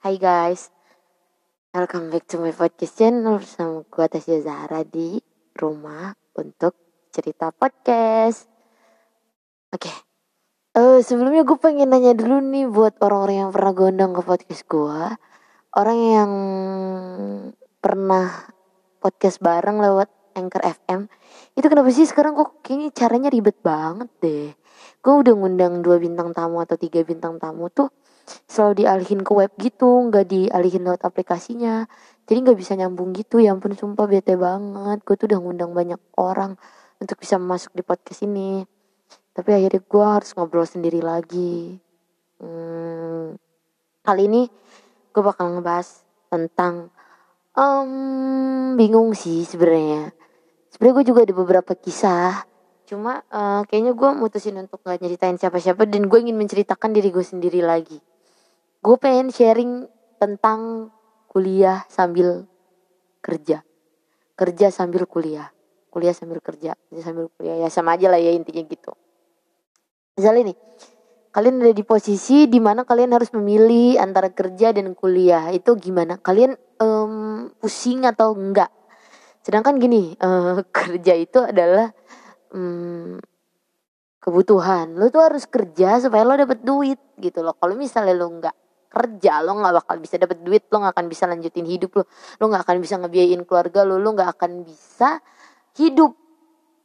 Hai guys, welcome back to my podcast channel bersama gue Tasya Zahra di rumah untuk cerita podcast. Oke, Eh sebelumnya gue pengen nanya dulu nih buat orang-orang yang pernah gue undang ke podcast gue, orang yang pernah podcast bareng lewat Anchor FM, itu kenapa sih sekarang kok kayaknya caranya ribet banget deh. Gue udah ngundang dua bintang tamu atau tiga bintang tamu tuh selalu dialihin ke web gitu nggak dialihin lewat aplikasinya. Jadi nggak bisa nyambung gitu ya ampun sumpah bete banget. Gue tuh udah ngundang banyak orang untuk bisa masuk di podcast ini. Tapi akhirnya gue harus ngobrol sendiri lagi. Hmm, kali ini gue bakal ngebahas tentang um, bingung sih sebenarnya. Sebenarnya gue juga ada beberapa kisah. Cuma uh, kayaknya gue mutusin untuk gak nyeritain siapa-siapa dan gue ingin menceritakan diri gue sendiri lagi gue pengen sharing tentang kuliah sambil kerja. Kerja sambil kuliah. Kuliah sambil kerja. Kerja sambil kuliah. Ya sama aja lah ya intinya gitu. Misalnya nih kalian ada di posisi di mana kalian harus memilih antara kerja dan kuliah. Itu gimana? Kalian um, pusing atau enggak? Sedangkan gini uh, kerja itu adalah um, kebutuhan. Lo tuh harus kerja supaya lo dapet duit gitu loh. Kalau misalnya lo enggak kerja lo nggak bakal bisa dapet duit lo nggak akan bisa lanjutin hidup lo. Lo nggak akan bisa ngebiayain keluarga lo lo nggak akan bisa hidup.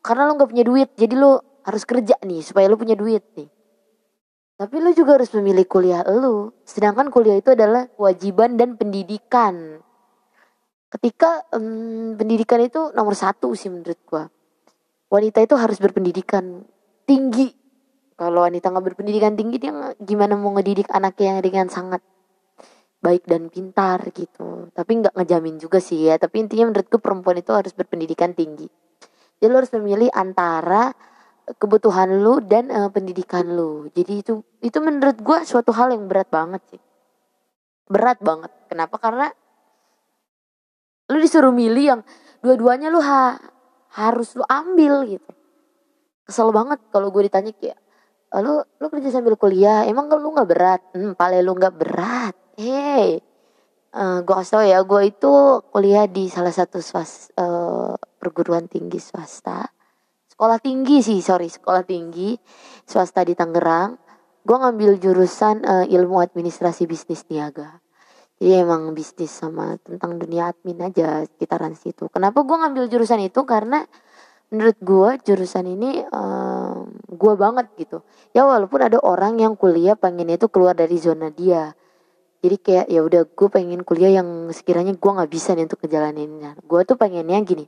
Karena lo nggak punya duit jadi lo harus kerja nih supaya lo punya duit nih. Tapi lo juga harus memilih kuliah lo. Sedangkan kuliah itu adalah kewajiban dan pendidikan. Ketika um, pendidikan itu nomor satu sih menurut gua. Wanita itu harus berpendidikan tinggi kalau wanita nggak berpendidikan tinggi dia gimana mau ngedidik anaknya yang dengan sangat? Baik dan pintar gitu. Tapi nggak ngejamin juga sih ya. Tapi intinya menurutku perempuan itu harus berpendidikan tinggi. Jadi lo harus memilih antara kebutuhan lu dan uh, pendidikan lu. Jadi itu itu menurut gue suatu hal yang berat banget sih. Berat banget. Kenapa? Karena lu disuruh milih yang dua-duanya lu ha harus lu ambil gitu. Kesel banget kalau gue ditanya kayak lu lu kerja sambil kuliah emang lu nggak berat? Hmm, pale lu nggak berat. Hey uh, gue kasih tau ya gue itu kuliah di salah satu swas uh, perguruan tinggi swasta. Sekolah tinggi sih sorry sekolah tinggi swasta di Tangerang. Gue ngambil jurusan uh, ilmu administrasi bisnis niaga. Jadi emang bisnis sama tentang dunia admin aja sekitaran situ. Kenapa gue ngambil jurusan itu? Karena menurut gue jurusan ini um, gue banget gitu. Ya walaupun ada orang yang kuliah pengen itu keluar dari zona dia. Jadi kayak ya udah gue pengen kuliah yang sekiranya gue nggak bisa nih untuk ngejalaninnya. Gue tuh pengennya gini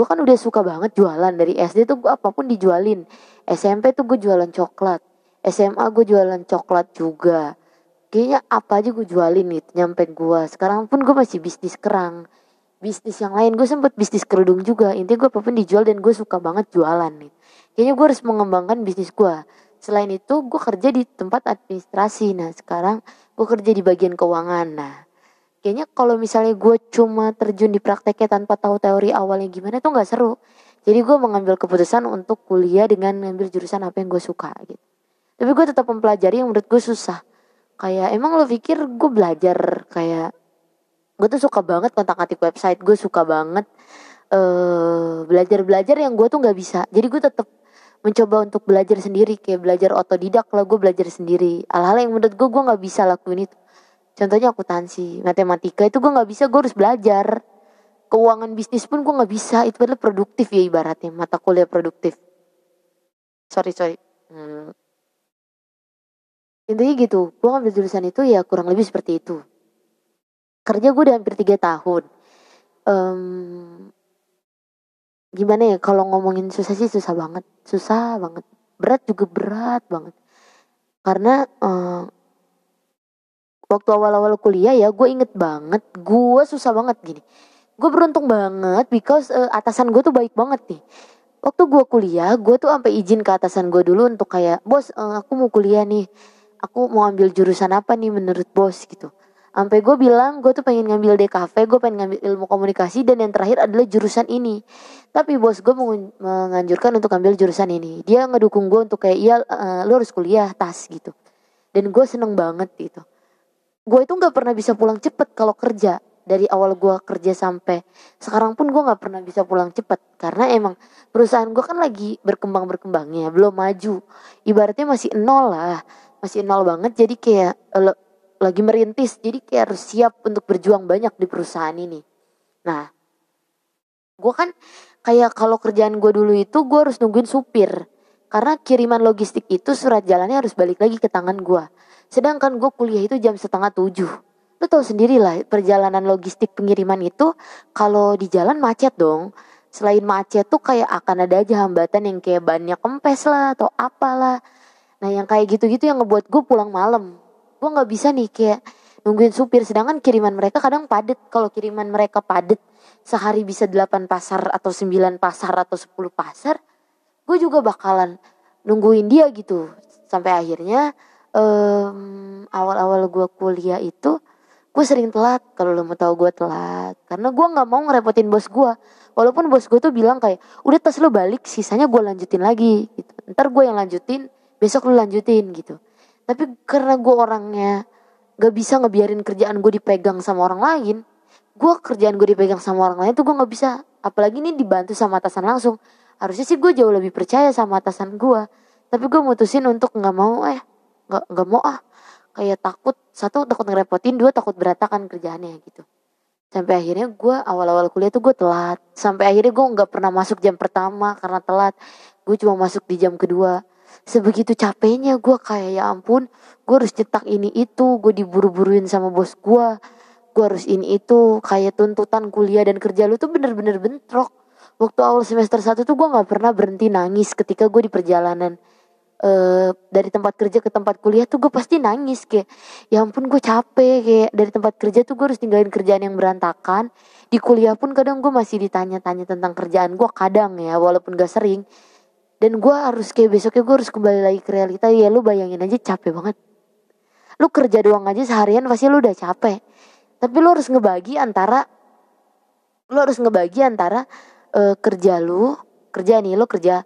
gue kan udah suka banget jualan. Dari SD tuh gue apa pun dijualin. SMP tuh gue jualan coklat. SMA gue jualan coklat juga. Kayaknya apa aja gue jualin nih nyampe gue sekarang pun gue masih bisnis kerang bisnis yang lain. Gue sempet bisnis kerudung juga. Intinya gue apa pun dijual dan gue suka banget jualan nih. Kayaknya gue harus mengembangkan bisnis gue selain itu gue kerja di tempat administrasi. Nah sekarang gue kerja di bagian keuangan. Nah kayaknya kalau misalnya gue cuma terjun di prakteknya tanpa tahu teori awalnya gimana tuh nggak seru. Jadi gue mengambil keputusan untuk kuliah dengan ngambil jurusan apa yang gue suka gitu. Tapi gue tetap mempelajari yang menurut gue susah. Kayak emang lo pikir gue belajar kayak gue tuh suka banget kontak atik website gue suka banget uh, belajar belajar yang gue tuh nggak bisa. Jadi gue tetap mencoba untuk belajar sendiri kayak belajar otodidak lah gue belajar sendiri. Hal-hal yang menurut gue gue nggak bisa lakuin itu. Contohnya akuntansi matematika itu gue nggak bisa gue harus belajar. Keuangan bisnis pun gue nggak bisa itu adalah produktif ya ibaratnya mata kuliah produktif. Sorry sorry. Hmm. intinya gitu gue ngambil jurusan itu ya kurang lebih seperti itu kerja gue udah hampir tiga tahun. Um, gimana ya kalau ngomongin susah sih susah banget. Susah banget. Berat juga berat banget. Karena uh, waktu awal-awal kuliah ya gue inget banget. Gue susah banget gini. Gue beruntung banget because uh, atasan gue tuh baik banget nih. Waktu gue kuliah gue tuh sampai izin ke atasan gue dulu untuk kayak bos uh, aku mau kuliah nih. Aku mau ambil jurusan apa nih menurut bos? Gitu sampai gue bilang gue tuh pengen ngambil DKV gue pengen ngambil ilmu komunikasi dan yang terakhir adalah jurusan ini. Tapi bos gue menganjurkan untuk ambil jurusan ini. Dia ngedukung gue untuk kayak iya uh, lu harus kuliah tas gitu. Dan gue seneng banget gitu. Gue itu nggak pernah bisa pulang cepet kalau kerja. Dari awal gue kerja sampai sekarang pun gue nggak pernah bisa pulang cepet. Karena emang perusahaan gue kan lagi berkembang berkembangnya belum maju. Ibaratnya masih nol lah masih nol banget. Jadi kayak lo, lagi merintis. Jadi kayak harus siap untuk berjuang banyak di perusahaan ini. Nah gue kan kayak kalau kerjaan gue dulu itu gue harus nungguin supir. Karena kiriman logistik itu surat jalannya harus balik lagi ke tangan gue sedangkan gue kuliah itu jam setengah tujuh. Lu tahu sendiri lah perjalanan logistik pengiriman itu kalau di jalan macet dong. Selain macet tuh kayak akan ada aja hambatan yang kayak banyak kempes lah atau apalah. Nah yang kayak gitu-gitu yang ngebuat gue pulang malam gue nggak bisa nih kayak nungguin supir. Sedangkan kiriman mereka kadang padet. Kalau kiriman mereka padet sehari bisa 8 pasar atau 9 pasar atau 10 pasar gue juga bakalan nungguin dia gitu. Sampai akhirnya um, awal-awal gue kuliah itu gue sering telat. Kalau lo mau tahu gue telat. Karena gue nggak mau ngerepotin bos gue walaupun bos gue tuh bilang kayak udah tas lo balik. Sisanya gue lanjutin lagi. Gitu. Ntar gue yang lanjutin. Besok lo lanjutin. Gitu tapi karena gue orangnya gak bisa ngebiarin kerjaan gue dipegang sama orang lain gue kerjaan gue dipegang sama orang lain tuh gue nggak bisa. Apalagi ini dibantu sama atasan langsung. Harusnya sih gue jauh lebih percaya sama atasan gue tapi gue mutusin untuk nggak mau eh nggak nggak mau ah. Kayak takut satu takut ngerepotin dua takut berantakan kerjaannya gitu. Sampai akhirnya gue awal-awal kuliah tuh gue telat. Sampai akhirnya gue nggak pernah masuk jam pertama karena telat. Gue cuma masuk di jam kedua sebegitu capeknya gue kayak ya ampun gue harus cetak ini itu gue diburu-buruin sama bos gue gue harus ini itu kayak tuntutan kuliah dan kerja lu tuh bener-bener bentrok. Waktu awal semester satu tuh gue nggak pernah berhenti nangis ketika gue di perjalanan uh, dari tempat kerja ke tempat kuliah tuh gue pasti nangis kayak ya ampun gue capek kayak dari tempat kerja tuh gue harus tinggalin kerjaan yang berantakan. Di kuliah pun kadang gue masih ditanya-tanya tentang kerjaan gue kadang ya walaupun gak sering dan gue harus kayak besoknya gue harus kembali lagi ke realita. Ya lu bayangin aja capek banget. Lu kerja doang aja seharian pasti lu udah capek. Tapi lu harus ngebagi antara lu harus ngebagi antara uh, kerja lu kerja nih lu kerja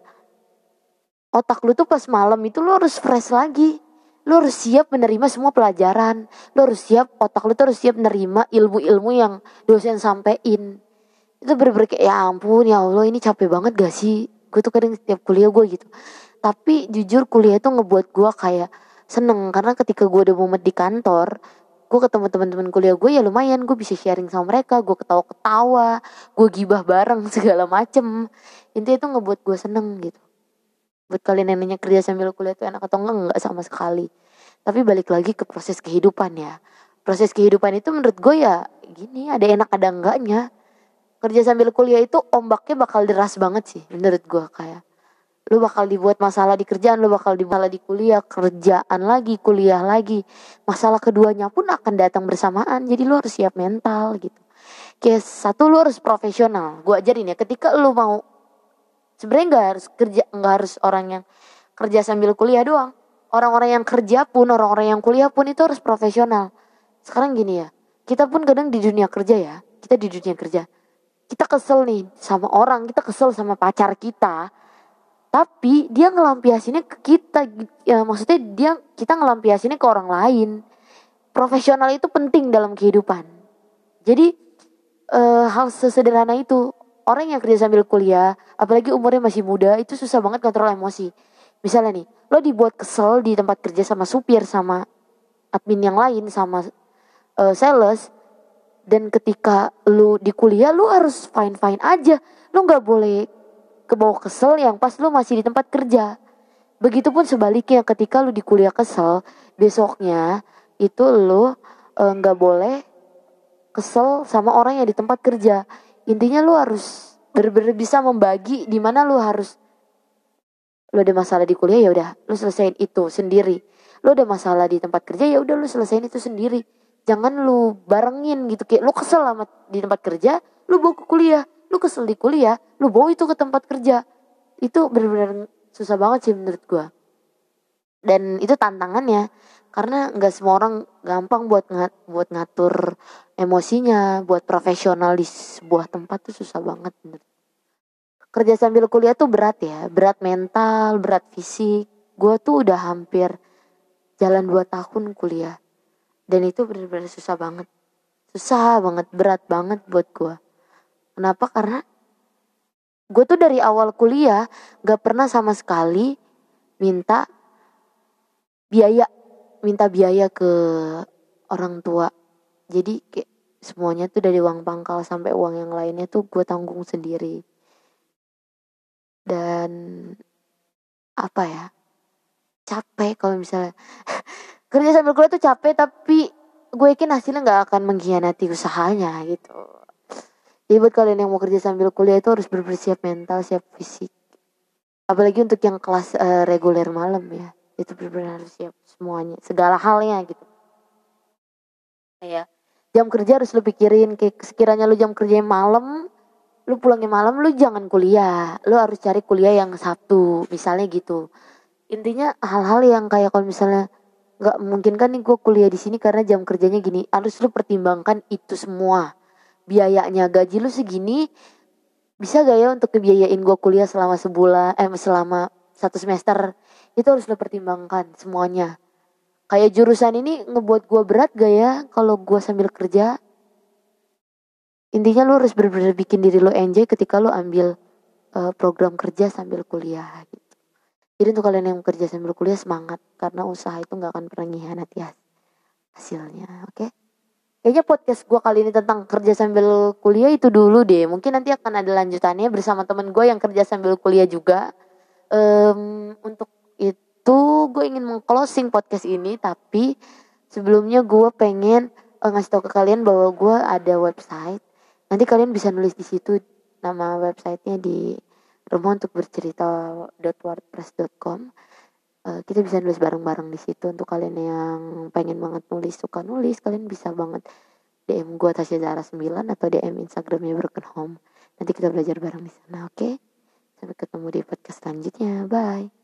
otak lu tuh pas malam itu lu harus fresh lagi. Lu harus siap menerima semua pelajaran. Lu harus siap otak lu tuh harus siap menerima ilmu-ilmu yang dosen sampein. Itu kayak ya ampun ya Allah ini capek banget gak sih gue tuh kadang setiap kuliah gue gitu. Tapi jujur kuliah itu ngebuat gue kayak seneng karena ketika gue udah mumet di kantor gue ketemu teman-teman kuliah gue ya lumayan gue bisa sharing sama mereka gue ketawa-ketawa gue gibah bareng segala macem. Intinya itu ngebuat gue seneng gitu. Buat kalian yang nanya kerja sambil kuliah itu enak atau enggak enggak sama sekali. Tapi balik lagi ke proses kehidupan ya. Proses kehidupan itu menurut gue ya gini ada enak ada enggaknya kerja sambil kuliah itu ombaknya bakal deras banget sih menurut gue kayak lu bakal dibuat masalah di kerjaan lu bakal dibuat di kuliah kerjaan lagi kuliah lagi. Masalah keduanya pun akan datang bersamaan jadi lu harus siap mental gitu. Kayak satu lu harus profesional. Gue ajarin ya ketika lu mau sebenarnya nggak harus kerja nggak harus orang yang kerja sambil kuliah doang. Orang-orang yang kerja pun orang-orang yang kuliah pun itu harus profesional. Sekarang gini ya kita pun kadang di dunia kerja ya kita di dunia kerja kita kesel nih sama orang kita kesel sama pacar kita. Tapi dia ngelampiasinnya ke kita ya maksudnya dia kita ngelampiasinnya ke orang lain. Profesional itu penting dalam kehidupan. Jadi e, hal sesederhana itu orang yang kerja sambil kuliah, apalagi umurnya masih muda, itu susah banget kontrol emosi. Misalnya nih, lo dibuat kesel di tempat kerja sama supir, sama admin yang lain, sama uh, sales, dan ketika lo di kuliah, lo harus fine-fine aja. Lo nggak boleh kebawa kesel yang pas lo masih di tempat kerja. Begitupun sebaliknya ketika lo di kuliah kesel, besoknya itu lo eh, nggak uh, boleh kesel sama orang yang di tempat kerja intinya lu harus bener-bener bisa membagi di mana lu harus lu ada masalah di kuliah ya udah lu selesaiin itu sendiri lu ada masalah di tempat kerja ya udah lu selesaiin itu sendiri jangan lu barengin gitu. Kayak lu kesel sama di tempat kerja lu bawa ke kuliah. Lu kesel di kuliah lu bawa itu ke tempat kerja. Itu bener-bener susah banget sih menurut gua. Dan itu tantangannya. Karena nggak semua orang gampang buat ngat buat ngatur emosinya. Buat profesional di sebuah tempat tuh susah banget kerja sambil kuliah tuh berat ya. Berat mental berat fisik. Gue tuh udah hampir jalan dua tahun kuliah dan itu benar-benar susah banget. Susah banget berat banget buat gue kenapa? Karena gue tuh dari awal kuliah gak pernah sama sekali minta biaya minta biaya ke orang tua. Jadi kayak semuanya tuh dari uang pangkal sampai uang yang lainnya tuh gue tanggung sendiri. Dan apa ya? Capek kalau misalnya kerja sambil kuliah tuh capek tapi gue yakin hasilnya nggak akan mengkhianati usahanya gitu. Jadi buat kalian yang mau kerja sambil kuliah itu harus bersiap mental siap fisik. Apalagi untuk yang kelas uh, reguler malam ya. Itu benar-benar harus siap semuanya segala halnya gitu. Ya jam kerja harus lu pikirin kayak sekiranya lu jam kerja malam lu pulangnya malam lu jangan kuliah. Lu harus cari kuliah yang Sabtu misalnya gitu. Intinya hal-hal yang kayak kalau misalnya nggak mungkin kan nih gue kuliah di sini karena jam kerjanya gini. Harus lu pertimbangkan itu semua. Biayanya gaji lu segini bisa gak ya untuk kebiayain gue kuliah selama sebulan eh selama satu semester? Itu harus lo pertimbangkan semuanya. Kayak jurusan ini ngebuat gue berat gak ya kalau gue sambil kerja? Intinya lo harus benar-benar bikin diri lo enjoy ketika lo ambil uh, program kerja sambil kuliah gitu jadi untuk kalian yang kerja sambil kuliah semangat. Karena usaha itu nggak akan pernah ngihanati hasilnya oke? Okay? kayaknya podcast gue kali ini tentang kerja sambil kuliah itu dulu deh. Mungkin nanti akan ada lanjutannya bersama temen gue yang kerja sambil kuliah juga. Um, untuk itu gue ingin mengclosing podcast ini tapi sebelumnya gue pengen uh, ngasih tau ke kalian bahwa gue ada website. Nanti kalian bisa nulis di situ nama websitenya di rumah untuk bercerita.wordpress.com uh, eh, kita bisa nulis bareng-bareng di situ untuk kalian yang pengen banget nulis suka nulis kalian bisa banget DM gue Tasya Zara 9 atau DM Instagramnya Broken Home nanti kita belajar bareng di sana oke okay? Sampai ketemu di podcast selanjutnya. Bye.